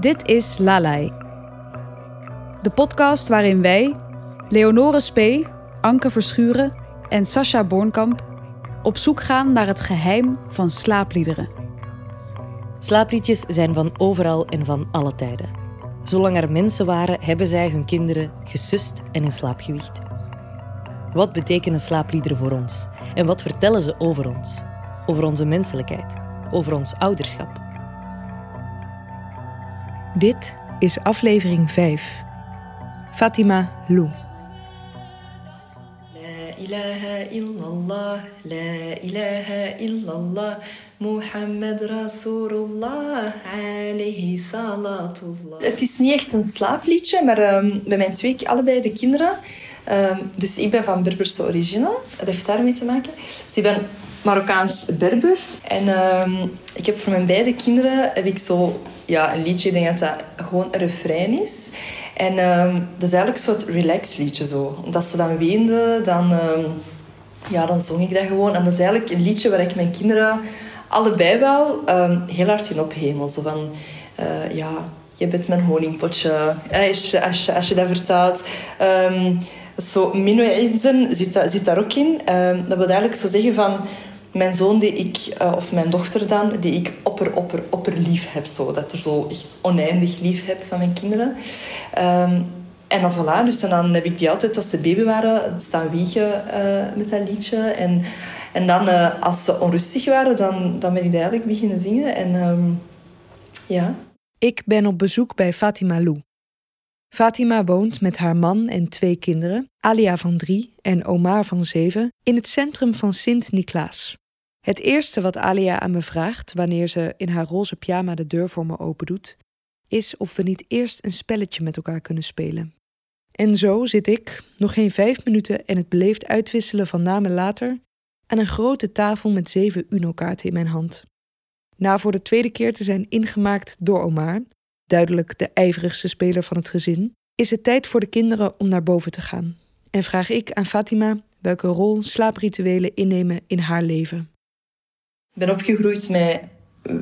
Dit is Lalai. De podcast waarin wij, Leonore Spee, Anke Verschuren en Sascha Bornkamp op zoek gaan naar het geheim van slaapliederen. Slaapliedjes zijn van overal en van alle tijden. Zolang er mensen waren, hebben zij hun kinderen gesust en in slaap gewiegd. Wat betekenen slaapliederen voor ons? En wat vertellen ze over ons? Over onze menselijkheid? Over ons ouderschap? Dit is aflevering 5. Fatima Lou. La ilaha illallah, la ilaha illallah, Mohammed Rasulullah, alayhi salatullah. Het is niet echt een slaapliedje, maar um, bij mijn twee, allebei de kinderen. Um, dus ik ben van Berberse origine, dat heeft daarmee te maken. Dus ik ben Marokkaans Berbers. En um, ik heb voor mijn beide kinderen heb ik zo ja, een liedje, ik denk dat dat gewoon een refrein is. En um, dat is eigenlijk een soort relax liedje zo. Dat ze dan weenden, dan, um, ja, dan zong ik dat gewoon. En dat is eigenlijk een liedje waar ik mijn kinderen allebei wel heel hard in ophemel. Zo van, uh, ja, je bent mijn honingpotje. Als je, als je, als je dat vertaalt. zo, Minoïzen zit, zit daar ook in. dat wil eigenlijk zo zeggen van mijn zoon die ik, uh, of mijn dochter dan, die ik opper, opper, opper lief heb. Zo. Dat er zo echt oneindig lief heb van mijn kinderen. Um, en dan voilà, dus dan heb ik die altijd als ze baby waren staan wiegen uh, met dat liedje. En, en dan uh, als ze onrustig waren, dan, dan ben ik eigenlijk beginnen zingen. En um, ja. Ik ben op bezoek bij Fatima Lou. Fatima woont met haar man en twee kinderen, Alia van drie en Omar van zeven, in het centrum van Sint-Niklaas. Het eerste wat Alia aan me vraagt wanneer ze in haar roze pyjama de deur voor me opendoet, is of we niet eerst een spelletje met elkaar kunnen spelen. En zo zit ik, nog geen vijf minuten en het beleefd uitwisselen van namen later, aan een grote tafel met zeven Uno-kaarten in mijn hand. Na voor de tweede keer te zijn ingemaakt door Omar, duidelijk de ijverigste speler van het gezin, is het tijd voor de kinderen om naar boven te gaan. En vraag ik aan Fatima welke rol slaaprituelen innemen in haar leven. Ik ben opgegroeid met,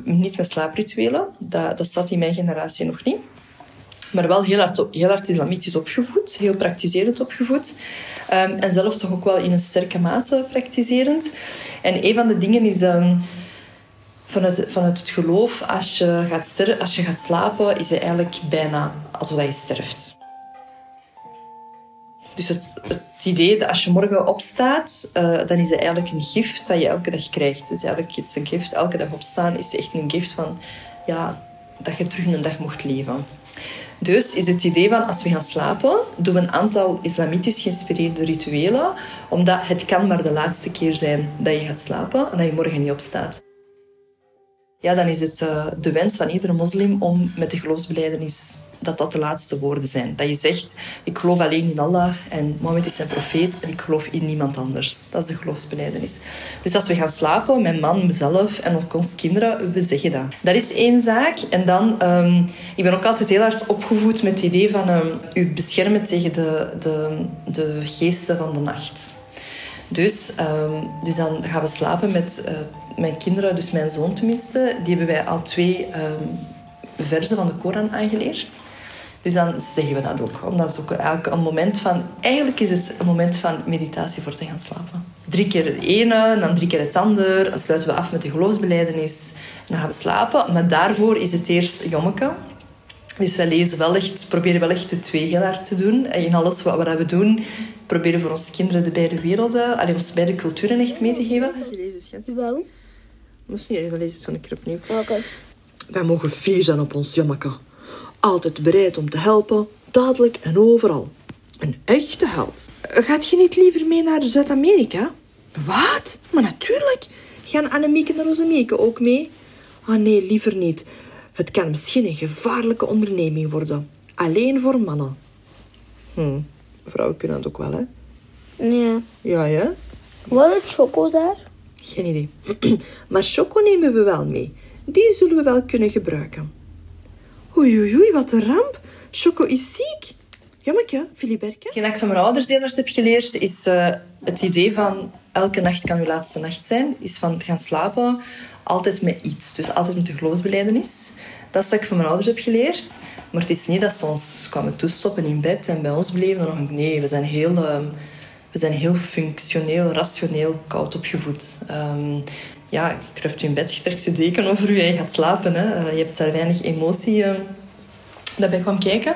niet met slaaprituelen. Dat, dat zat in mijn generatie nog niet. Maar wel heel hard, heel islamitisch opgevoed, heel praktiserend opgevoed. Um, en zelf toch ook wel in een sterke mate praktiserend. En een van de dingen is um, vanuit, vanuit het geloof, als je, gaat als je gaat slapen, is het eigenlijk bijna alsof je sterft. Dus het, het, idee dat als je morgen opstaat, uh, dan is het eigenlijk een gift dat je elke dag krijgt. Dus eigenlijk het is een gift. Elke dag opstaan is echt een gift van ja, dat je terug een dag mocht leven. Dus is het idee van als we gaan slapen, doen we een aantal islamitisch geïnspireerde rituelen, omdat het kan maar de laatste keer zijn dat je gaat slapen en dat je morgen niet opstaat. Ja, dan is het uh, de wens van iedere moslim om met de geloofsbeleidenis dat dat de laatste woorden zijn. Dat je zegt, ik geloof alleen in Allah en Mohammed is zijn profeet en ik geloof in niemand anders. Dat is de geloofsbeleidenis. Dus als we gaan slapen, mijn man, mezelf en ook ons kinderen, we zeggen dat. Dat is één zaak. En dan, um, ik ben ook altijd heel hard opgevoed met het idee van um, u beschermen tegen de, de, de geesten van de nacht. Dus, um, dus dan gaan we slapen met uh, mijn kinderen, dus mijn zoon tenminste. Die hebben wij al twee um, versen van de Koran aangeleerd. Dus dan zeggen we dat ook. Omdat het ook eigenlijk een moment van... Eigenlijk is het een moment van meditatie voor te gaan slapen. Drie keer het ene, dan drie keer het ander. Dan sluiten we af met de geloofsbeleidenis. En dan gaan we slapen. Maar daarvoor is het eerst jommeke. Dus wij lezen wel echt, proberen wel echt de twee heel hard te doen. En in alles wat we doen, proberen voor onze kinderen de beide werelden, alleen ons beide culturen echt mee te geven. Wel? Moest niet lezen, een keer opnieuw. Oké. Okay. Wij mogen fier zijn op ons jommeke. Altijd bereid om te helpen, dadelijk en overal. Een echte held. Gaat je niet liever mee naar Zuid-Amerika? Wat? Maar natuurlijk. Gaan Annemieke en Rosemieke ook mee? Ah oh nee, liever niet. Het kan misschien een gevaarlijke onderneming worden. Alleen voor mannen. Hm, vrouwen kunnen dat ook wel, hè? Ja. Ja, ja? Wat is choco daar? Geen idee. maar choco nemen we wel mee. Die zullen we wel kunnen gebruiken. Oei, oei, oei, wat een ramp. Choco is ziek. Jammeke, Filiberke. Wat ik van mijn ouders heel heb geleerd, is uh, het idee van elke nacht kan uw laatste nacht zijn. Is van gaan slapen altijd met iets. Dus altijd met de geloofsbeleidenis. Dat is wat ik van mijn ouders heb geleerd. Maar het is niet dat ze ons kwamen toestoppen in bed en bij ons bleven. Dan nog, nee, we zijn heel, ehm, we zijn heel functioneel, rationeel, koud opgevoed. Um, ja, je kruipt in bed, je trekt je deken over je en je gaat slapen. Hè. Eh, je hebt daar weinig emotie uh, daarbij kwam kijken.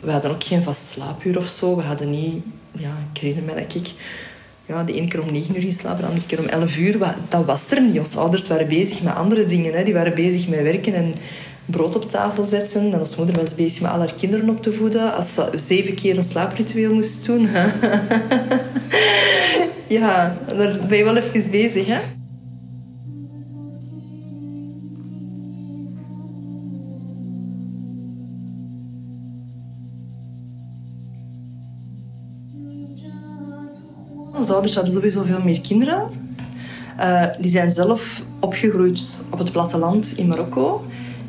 We hadden ook geen vast slaapuur of zo. We hadden niet... Ja, ik herinner me dat ik ja, de ene keer om negen uur ging slapen, de andere keer om elf uur. Dat was er niet. Onze ouders waren bezig met andere dingen. Hè. Die waren bezig met werken en brood op tafel zetten. En onze moeder was bezig met al haar kinderen op te voeden. Als ze zeven keer een slaapritueel moest doen. ja, daar ben je wel even bezig, hè. Onze ouders hadden sowieso veel meer kinderen. Uh, die zijn zelf opgegroeid op het platteland in Marokko.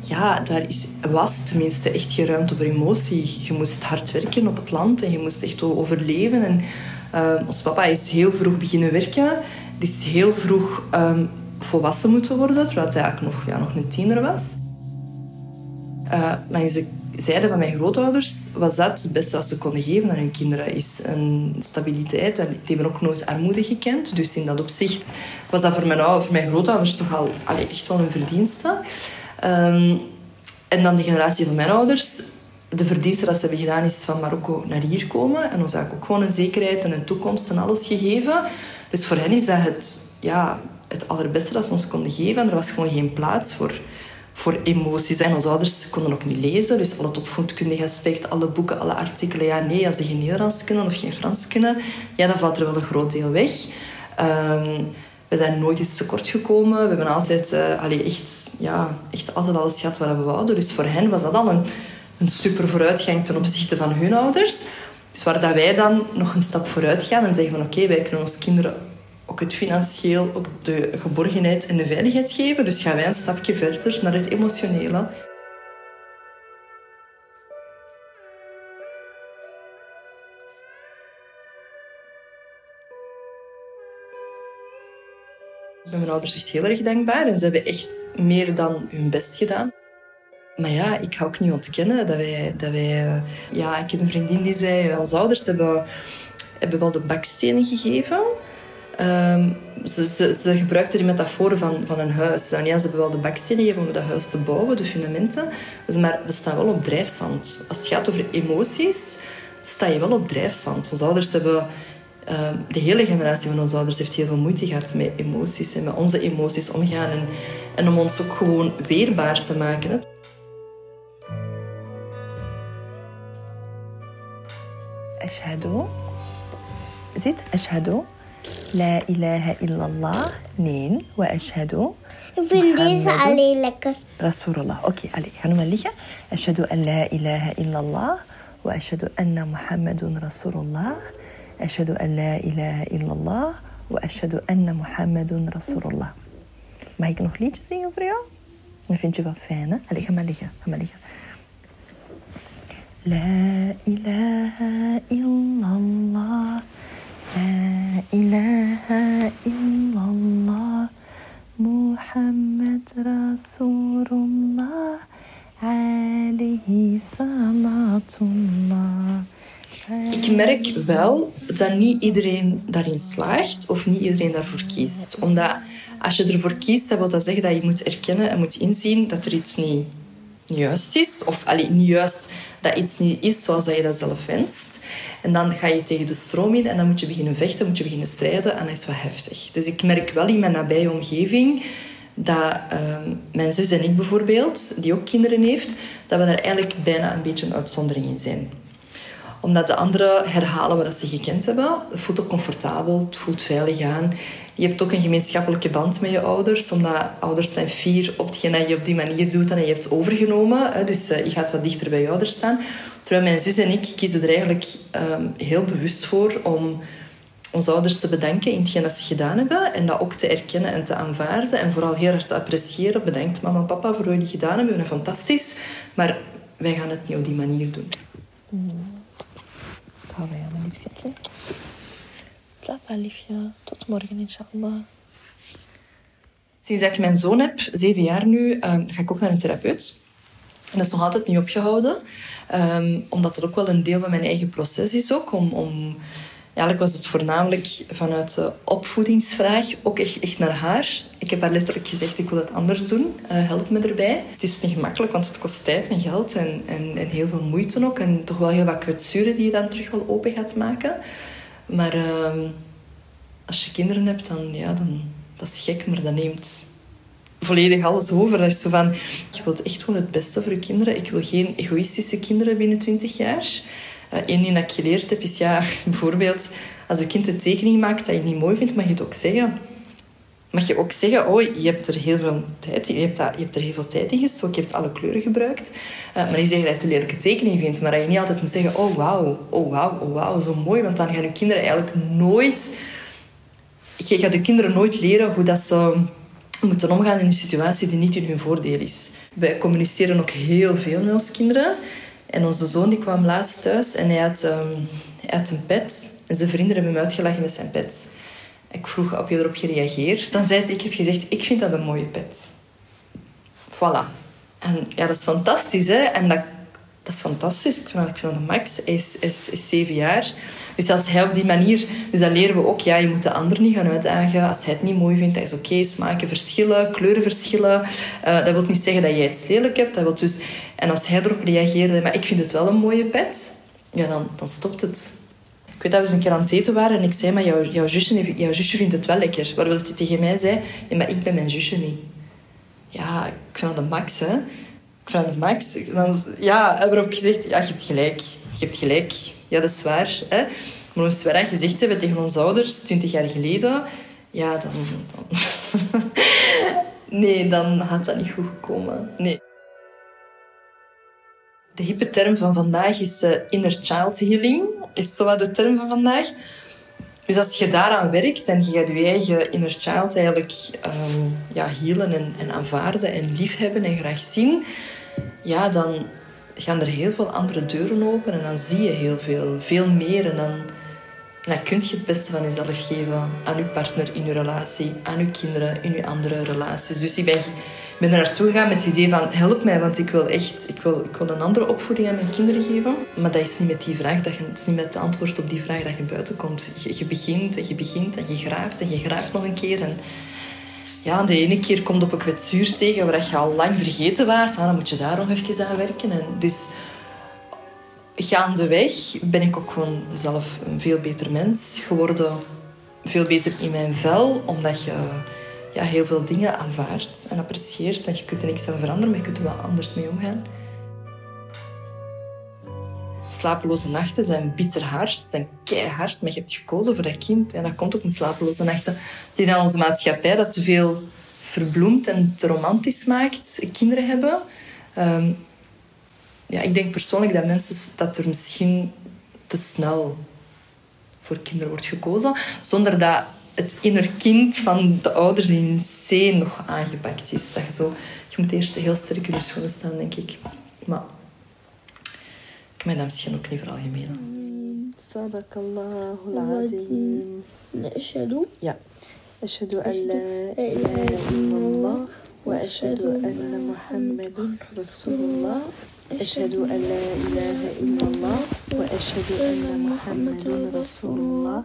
Ja, daar is, was tenminste echt geen ruimte voor emotie. Je moest hard werken op het land en je moest echt overleven. En, uh, ons papa is heel vroeg beginnen werken. Die is heel vroeg um, volwassen moeten worden, terwijl hij eigenlijk nog, ja, nog een tiener was. Uh, langs de zijde van mijn grootouders was dat het beste wat ze konden geven aan hun kinderen. Is een stabiliteit. En die hebben ook nooit armoede gekend. Dus in dat opzicht was dat voor mijn, voor mijn grootouders toch al echt wel een verdienste. Um, en dan de generatie van mijn ouders. De verdienste dat ze hebben gedaan is van Marokko naar hier komen. En ons eigenlijk ook gewoon een zekerheid en een toekomst en alles gegeven. Dus voor hen is dat het, ja, het allerbeste dat ze ons konden geven. En er was gewoon geen plaats voor voor emoties. En onze ouders konden ook niet lezen, dus al het opvoedkundige aspect, alle boeken, alle artikelen. Ja, nee, als ze geen Nederlands kunnen of geen Frans kunnen, ja, dan valt er wel een groot deel weg. Um, we zijn nooit iets tekort gekomen. We hebben altijd, uh, echt, ja, echt altijd alles gehad wat we wouden. Dus voor hen was dat al een, een super vooruitgang ten opzichte van hun ouders. Dus waar dat wij dan nog een stap vooruit gaan en zeggen van oké, wij kunnen onze kinderen ook het financieel, ook de geborgenheid en de veiligheid geven. Dus gaan wij een stapje verder naar het emotionele. Mijn ouders echt heel erg dankbaar en ze hebben echt meer dan hun best gedaan. Maar ja, ik ga ook niet ontkennen dat wij... Dat wij ja, ik heb een vriendin die zei... Onze ouders hebben, hebben wel de bakstenen gegeven... Um, ze, ze, ze gebruikte die metafoor van, van een huis. En ja, ze hebben wel de bakstenen gegeven om dat huis te bouwen, de fundamenten. Dus, maar we staan wel op drijfzand. Als het gaat over emoties, sta je wel op drijfzand. Onze ouders hebben... Uh, de hele generatie van onze ouders heeft heel veel moeite gehad met emoties en met onze emoties omgaan. En, en om ons ook gewoon weerbaar te maken. Hè. Ashhadu. Zit, ashhadu. لا إله إلا الله اثنين وأشهد Ik vind deze alleen lekker. رسول الله أوكي علي هنو مليكة أشهد أن لا إله إلا الله وأشهد أن محمد رسول الله أشهد أن لا إله إلا الله وأشهد أن محمد رسول الله ما هيك نوح ليش زين ما فين جبا فانا هليك هم عليك هم عليك لا إله إلا الله لا إله إلا الله محمد رسول الله عليه صلاة الله Ik merk wel dat niet iedereen daarin slaagt of niet iedereen daarvoor kiest. Omdat als je ervoor kiest, dat wil dat zeggen dat je moet erkennen en moet inzien dat er iets niet juist is. Of allee, niet juist dat iets niet is zoals je dat zelf wenst. En dan ga je tegen de stroom in en dan moet je beginnen vechten, moet je beginnen strijden. En dat is wat heftig. Dus ik merk wel in mijn nabije omgeving dat ehm, mijn zus en ik bijvoorbeeld, die ook kinderen heeft, dat we daar eigenlijk bijna een beetje een uitzondering in zijn omdat de anderen herhalen wat ze gekend hebben. Het voelt ook comfortabel, het voelt veilig aan. Je hebt ook een gemeenschappelijke band met je ouders, omdat ouders zijn fier op hetgeen dat je op die manier doet en je hebt overgenomen. Dus eh, je gaat wat dichter bij je ouders staan. Terwijl mijn zus en ik kiezen er eigenlijk ehm, heel bewust voor om onze ouders te bedanken in hetgeen dat ze gedaan hebben. En dat ook te erkennen en te aanvaarden. En vooral heel hard te appreciëren. Bedankt mama en papa voor wat jullie gedaan hebben. We hebben fantastisch. Maar wij gaan het niet op die manier doen. Mm. Hou bij mijn liefje. Slaap wel, liefje. Tot morgen, inshallah. Sinds dat ik mijn zoon heb, zeven jaar nu, um, ga ik ook naar een therapeut. En dat is nog altijd niet opgehouden. Um, omdat dat ook wel een deel van mijn eigen proces is ook. Om, om, eigenlijk was het voornamelijk vanuit de opvoedingsvraag ook echt, echt naar haar. Ik heb haar letterlijk gezegd, ik wil het anders doen. Uh, help me erbij. Het is niet gemakkelijk, want het kost tijd en geld. En, en, heel veel moeite ook. En toch wel heel wat kwetsuren die je dan terug wel open gaat maken. Maar uh, als je kinderen hebt, dan, ja, dan dat is gek, maar dat neemt volledig alles over. Dat is zo van, je wilt echt gewoon het beste voor je kinderen. Ik wil geen egoïstische kinderen binnen 20 jaar. Eén ding dat ik geleerd heb is, ja, bijvoorbeeld, als je kind een tekening maakt dat je niet mooi vindt, mag je het ook zeggen. Mag je ook zeggen, oh, je hebt er heel veel tijd, je hebt, dat, je hebt er heel veel tijd in gestoken, je hebt alle kleuren gebruikt. Uh, maar niet zeggen dat je een lelijke tekening vindt, maar dat je niet altijd moet zeggen, oh wauw, oh wauw, oh wauw, zo mooi. Want dan gaan je kinderen eigenlijk nooit... Je gaat je kinderen nooit leren hoe dat ze moeten omgaan in een situatie die niet in hun voordeel is. Wij communiceren ook heel veel met onze kinderen. En onze zoon die kwam laatst thuis en hij had, um, hij had een pet. En zijn vrienden hebben hem uitgelachen met zijn pet. Ik vroeg, heb je erop gereageerd? Dan zei hij, ik heb gezegd, ik vind dat een mooie pet. Voilà. En ja, dat is fantastisch, hè. En dat dat is fantastisch. Ik vind dat, max. Is, is, is zeven jaar. Dus als hij op die manier... Dus dan leren we ook, ja, je moet de ander niet gaan uitdagen. Als hij het niet mooi vindt, dat is oké. Smaken verschillen, kleuren verschillen. Uh, dat wil niet zeggen dat jij het lelijk hebt. Dat wil dus... En als hij erop reageerde, maar ik vind het wel een mooie pet. Ja, dan, dan stopt het. Ik weet dat we eens een keer aan het eten waren en ik zei, maar jouw, jouw, zusje, jouw zusje vindt het wel lekker. Waarop hij tegen mij zei, maar ik ben mijn zusje niet. Ja, ik vind dat de max, hè van de max. Dan, ja, hebben we gezegd, ja, je hebt gelijk. Je hebt gelijk. Ja, dat is waar. Hè? Maar als we dat gezegd hebben tegen onze ouders, 20 jaar geleden, ja, dan... dan nee, dan had dat niet goed gekomen. Nee. De hippe term van vandaag is uh, inner child healing. Is zo wat de term van vandaag. Dus als je daaraan werkt en je gaat je eigen inner child eigenlijk um, ja, healen en, en aanvaarden en liefhebben en graag zien, ja, dan gaan er heel veel andere deuren open en dan zie je heel veel, veel meer. En dan, dan kun je het beste van jezelf geven aan je partner in je relatie, aan je kinderen in je andere relaties. Dus ik ben, ben er naartoe gegaan met het idee van help mij, want ik wil echt ik wil, ik wil een andere opvoeding aan mijn kinderen geven. Maar dat is niet met die vraag, dat je, het is niet met het antwoord op die vraag dat je buiten komt. Je, je begint en je begint en je graaft en je graaft nog een keer. En, ja, de ene keer komt op een kwetsuur tegen waar je al lang vergeten waart. Ah, dan moet je daar nog even aan werken. En dus gaandeweg ben ik ook gewoon zelf een veel beter mens geworden. Veel beter in mijn vel, omdat je ja, heel veel dingen aanvaardt en apprecieert. En je kunt er niks aan veranderen, maar je kunt er wel anders mee omgaan. Slapeloze nachten zijn bitter hard, zijn keihard, maar je hebt gekozen voor dat kind. En dat komt ook met slapeloze nachten. Die dan onze maatschappij dat te veel verbloemt en te romantisch maakt, kinderen hebben. Ehm, ja, ik denk persoonlijk dat mensen dat er misschien te snel voor kinderen wordt gekozen, zonder dat het inner kind van de ouders in C nog aangepakt is. Dat je, zo, je moet eerst heel sterk in je schoenen staan, denk ik. Maar misschien ook niet voor algemeen. Sadakallahu al-azim. Ashhadu. Ja. أشهد أن لا إله إلا الله وأشهد أن محمدا رسول الله. أشهد أن لا إله إلا الله. وأشهد أن محمدا رسول الله.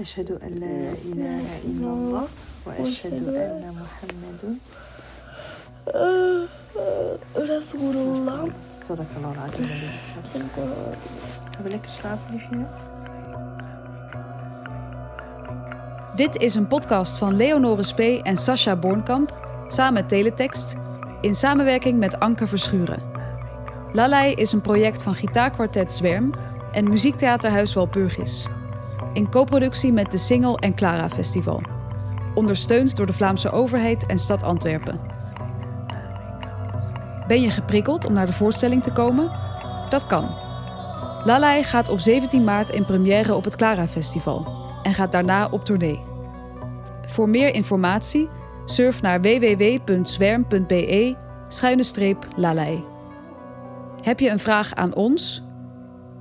أشهد أن لا إله إلا الله. وأشهد أن محمدا رسول الله. Sadakallahu al-azim. Gaan we lekker slapen, liefje? Dit is een podcast van Leonore Spee en Sascha Bornkamp, samen met Teletext, in samenwerking met Anke Verschuren. Lalai is een project van gitaarkwartet Zwerm en muziektheaterhuis Walpurgis. In co-productie met de Singel en Clara Festival. Ondersteund door de Vlaamse overheid en stad Antwerpen. Ben je geprikkeld om naar de voorstelling te komen? Dat kan. Lalai gaat op 17 maart in première op het Clara Festival en gaat daarna op tournee. Voor meer informatie surf naar www.zwerm.be lalai. Heb je een vraag aan ons?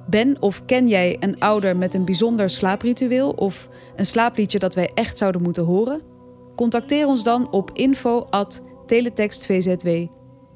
Ben of ken jij een ouder met een bijzonder slaapritueel of een slaapliedje dat wij echt zouden moeten horen? Contacteer ons dan op info@teletextvzw.com.